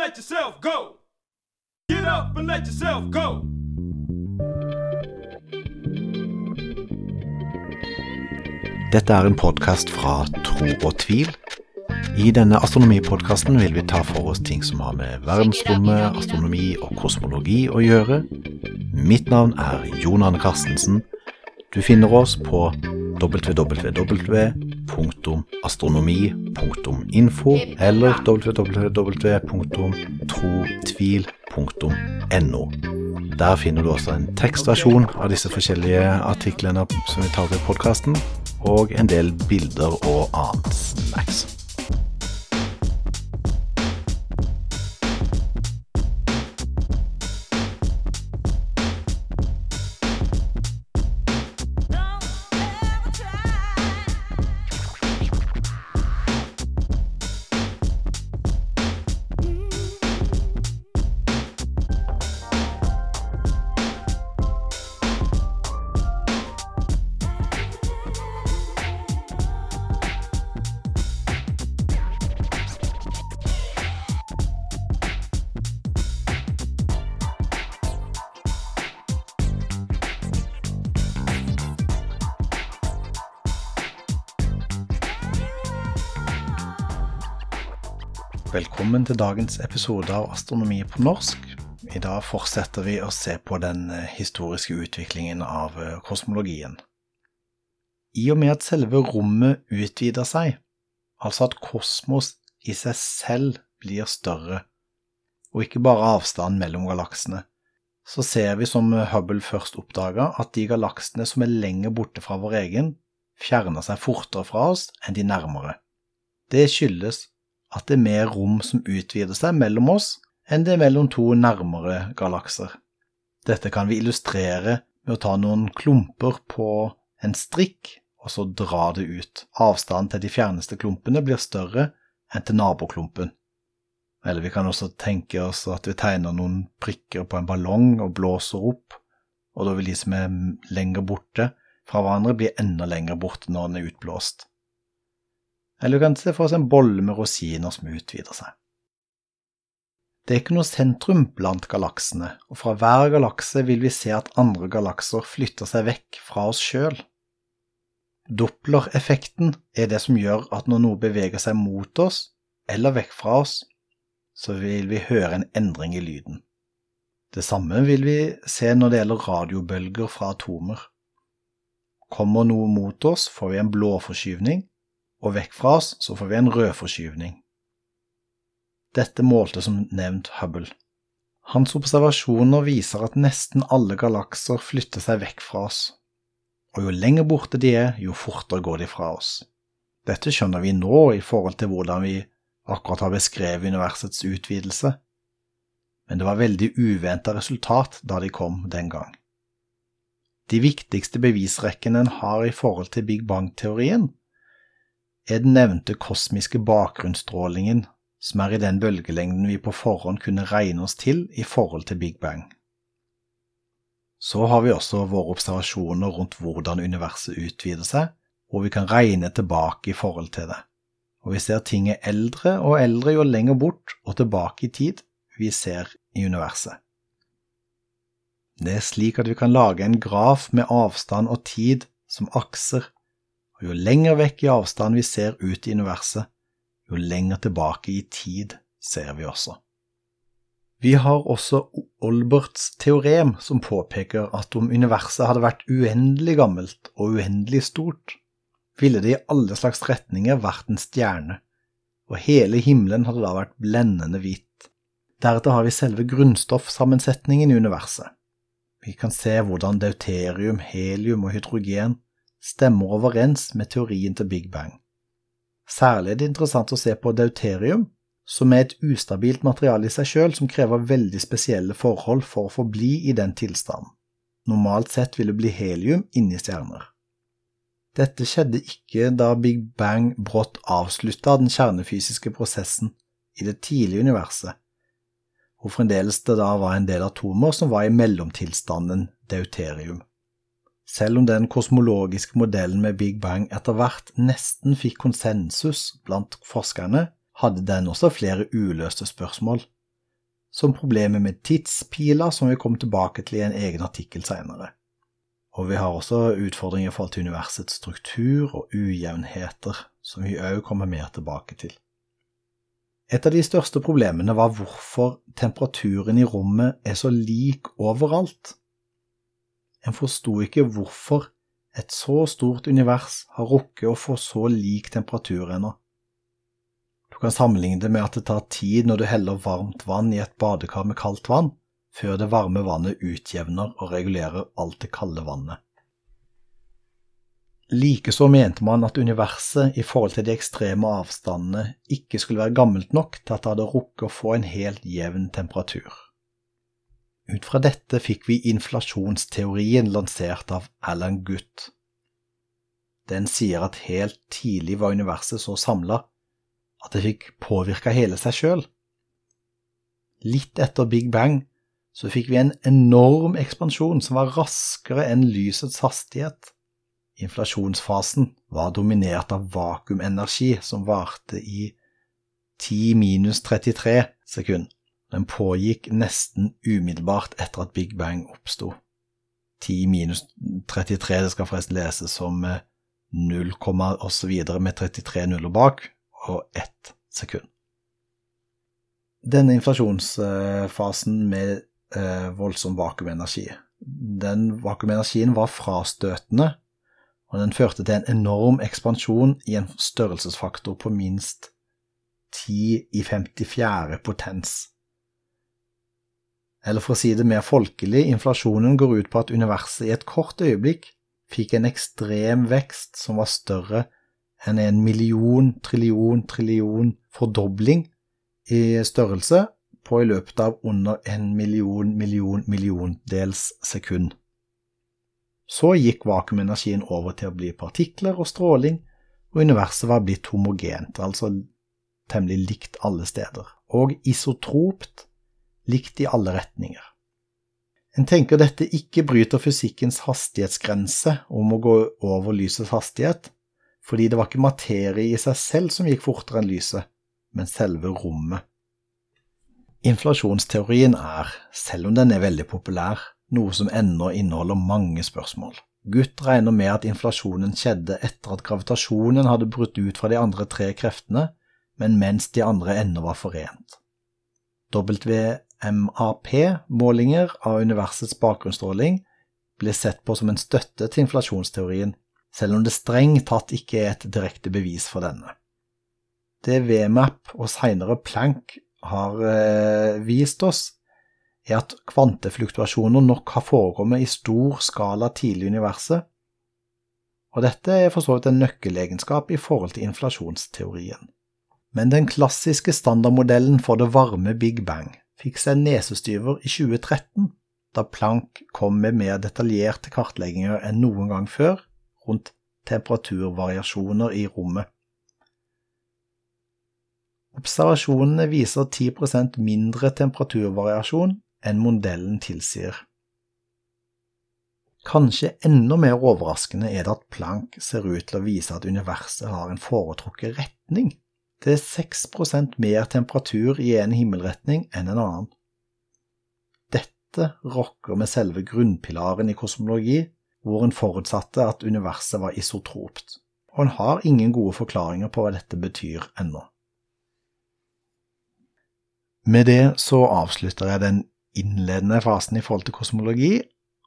let yourself go. Get up and let yourself go. Dette er en podkast fra Tro og tvil. I denne astronomipodkasten vil vi ta for oss ting som har med verdensrommet, astronomi og kosmologi å gjøre. Mitt navn er Jon Arne Carstensen. Du finner oss på www.astronomi.info eller www.trotvil.no. Der finner du også en tekstversjon av disse forskjellige artiklene som vi tar opp i podkasten, og en del bilder og annet Velkommen til dagens episode av Astronomi på norsk. I dag fortsetter vi å se på den eh, historiske utviklingen av eh, kosmologien. I og med at selve rommet utvider seg, altså at kosmos i seg selv blir større, og ikke bare avstanden mellom galaksene, så ser vi som Hubble først oppdaga, at de galaksene som er lenger borte fra vår egen, fjerner seg fortere fra oss enn de nærmere. Det skyldes at det er mer rom som utvider seg mellom oss enn det er mellom to nærmere galakser. Dette kan vi illustrere med å ta noen klumper på en strikk og så dra det ut. Avstanden til de fjerneste klumpene blir større enn til naboklumpen. Eller vi kan også tenke oss at vi tegner noen prikker på en ballong og blåser opp, og da vil de som er lenger borte fra hverandre, bli enda lenger borte når den er utblåst. Eller du kan se for oss en bolle med rosiner som utvider seg. Det er ikke noe sentrum blant galaksene, og fra hver galakse vil vi se at andre galakser flytter seg vekk fra oss sjøl. Doppler-effekten er det som gjør at når noe beveger seg mot oss eller vekk fra oss, så vil vi høre en endring i lyden. Det samme vil vi se når det gjelder radiobølger fra atomer. Kommer noe mot oss, får vi en blåforskyvning, og vekk fra oss så får vi en rødforskyvning. Dette målte som nevnt Hubble. Hans observasjoner viser at nesten alle galakser flytter seg vekk fra oss, og jo lenger borte de er, jo fortere går de fra oss. Dette skjønner vi nå i forhold til hvordan vi akkurat har beskrevet universets utvidelse, men det var veldig uventa resultat da de kom den gang. De viktigste bevisrekkene en har i forhold til Big Bang-teorien, er den nevnte kosmiske bakgrunnsstrålingen, som er i den bølgelengden vi på forhånd kunne regne oss til i forhold til Big Bang. Så har vi også våre observasjoner rundt hvordan universet utvider seg, hvor vi kan regne tilbake i forhold til det. Og vi ser ting er eldre og eldre jo lenger bort og tilbake i tid vi ser i universet. Det er slik at vi kan lage en graf med avstand og tid som akser og jo lenger vekk i avstand vi ser ut i universet, jo lenger tilbake i tid ser vi også. Vi har også Olberts teorem, som påpeker at om universet hadde vært uendelig gammelt og uendelig stort, ville det i alle slags retninger vært en stjerne, og hele himmelen hadde da vært blendende hvit. Deretter har vi selve grunnstoffsammensetningen i universet. Vi kan se hvordan deuterium, helium og hydrogen stemmer overens med teorien til Big Bang. Særlig er det interessant å se på deuterium, som er et ustabilt materiale i seg selv som krever veldig spesielle forhold for å forbli i den tilstanden. Normalt sett vil det bli helium inni stjerner. Dette skjedde ikke da Big Bang brått avslutta den kjernefysiske prosessen i det tidlige universet, hvor fremdeles det da var en del atomer som var i mellomtilstanden deuterium. Selv om den kosmologiske modellen med Big Bang etter hvert nesten fikk konsensus blant forskerne, hadde den også flere uløste spørsmål, som problemet med tidspiler, som vi kom tilbake til i en egen artikkel senere. Og vi har også utfordringer i forhold til universets struktur og ujevnheter, som vi òg kommer mer tilbake til. Et av de største problemene var hvorfor temperaturen i rommet er så lik overalt. En forsto ikke hvorfor et så stort univers har rukket å få så lik temperatur ennå. Du kan sammenligne det med at det tar tid når du heller varmt vann i et badekar med kaldt vann, før det varme vannet utjevner og regulerer alt det kalde vannet. Likeså mente man at universet i forhold til de ekstreme avstandene ikke skulle være gammelt nok til at det hadde rukket å få en helt jevn temperatur. Ut fra dette fikk vi inflasjonsteorien lansert av Alan Gutt. Den sier at helt tidlig var universet så samla at det fikk påvirka hele seg sjøl. Litt etter Big Bang så fikk vi en enorm ekspansjon som var raskere enn lysets hastighet. Inflasjonsfasen var dominert av vakuumenergi som varte i 10 minus 33 sekunder. Den pågikk nesten umiddelbart etter at Big Bang oppsto. 10 minus 33, det skal forresten leses som 0, og så videre med 33 nuller bak, og 1 sekund. Denne inflasjonsfasen med eh, voldsom vakuumenergi, den vakuumenergien var frastøtende og den førte til en enorm ekspansjon i en størrelsesfaktor på minst 10 i 54 potens. Eller for å si det mer folkelig, inflasjonen går ut på at universet i et kort øyeblikk fikk en ekstrem vekst som var større enn en million, trillion, trillion fordobling i størrelse på i løpet av under en million, million, milliondels sekund. Så gikk vakuumenergien over til å bli partikler og stråling, og universet var blitt homogent, altså temmelig likt alle steder, og isotropt, likt i alle retninger. En tenker dette ikke bryter fysikkens hastighetsgrense om å gå over lysets hastighet, fordi det var ikke materie i seg selv som gikk fortere enn lyset, men selve rommet. Inflasjonsteorien er, selv om den er veldig populær, noe som ennå inneholder mange spørsmål. Gutt regner med at inflasjonen skjedde etter at gravitasjonen hadde brutt ut fra de andre tre kreftene, men mens de andre ennå var forent. WMAP-målinger av universets bakgrunnsstråling ble sett på som en støtte til inflasjonsteorien, selv om det strengt tatt ikke er et direkte bevis for denne. Det VMAP og senere Planck har eh, vist oss, er at kvantefluktuasjoner nok har forekommet i stor skala tidlig i universet, og dette er for så vidt en nøkkelegenskap i forhold til inflasjonsteorien. Men den klassiske standardmodellen for det varme Big Bang fikk seg nesestyver i 2013, da Planck kom med mer detaljerte kartlegginger enn noen gang før rundt temperaturvariasjoner i rommet. Observasjonene viser 10% mindre temperaturvariasjon enn modellen tilsier. Kanskje enda mer overraskende er det at Planck ser ut til å vise at universet har en foretrukket retning. Det er 6% mer temperatur i en himmelretning enn en annen. Dette rokker med selve grunnpilaren i kosmologi, hvor en forutsatte at universet var isotropt, og en har ingen gode forklaringer på hva dette betyr ennå. Med det så avslutter jeg den innledende fasen i forhold til kosmologi,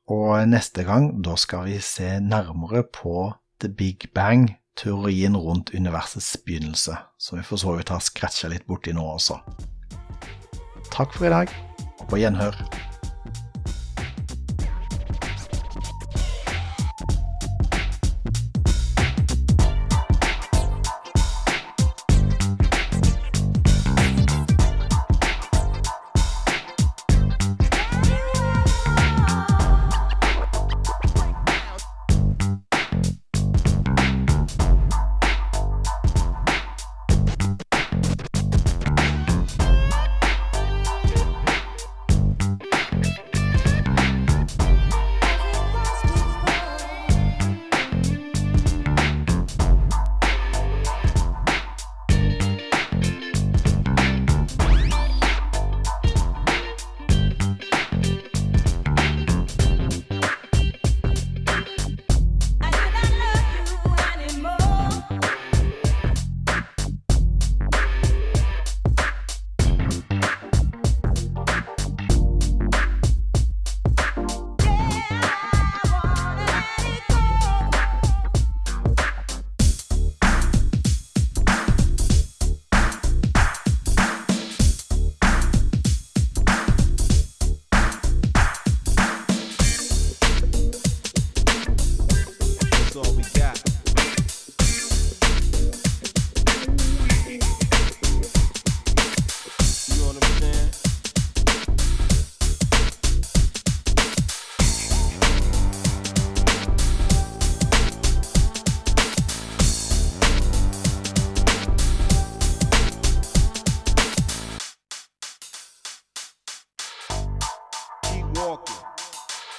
og neste gang da skal vi se nærmere på The Big Bang, teorien rundt universets begynnelse, som vi for så vidt har scratcha litt borti nå også. Takk for i dag, og på gjenhør.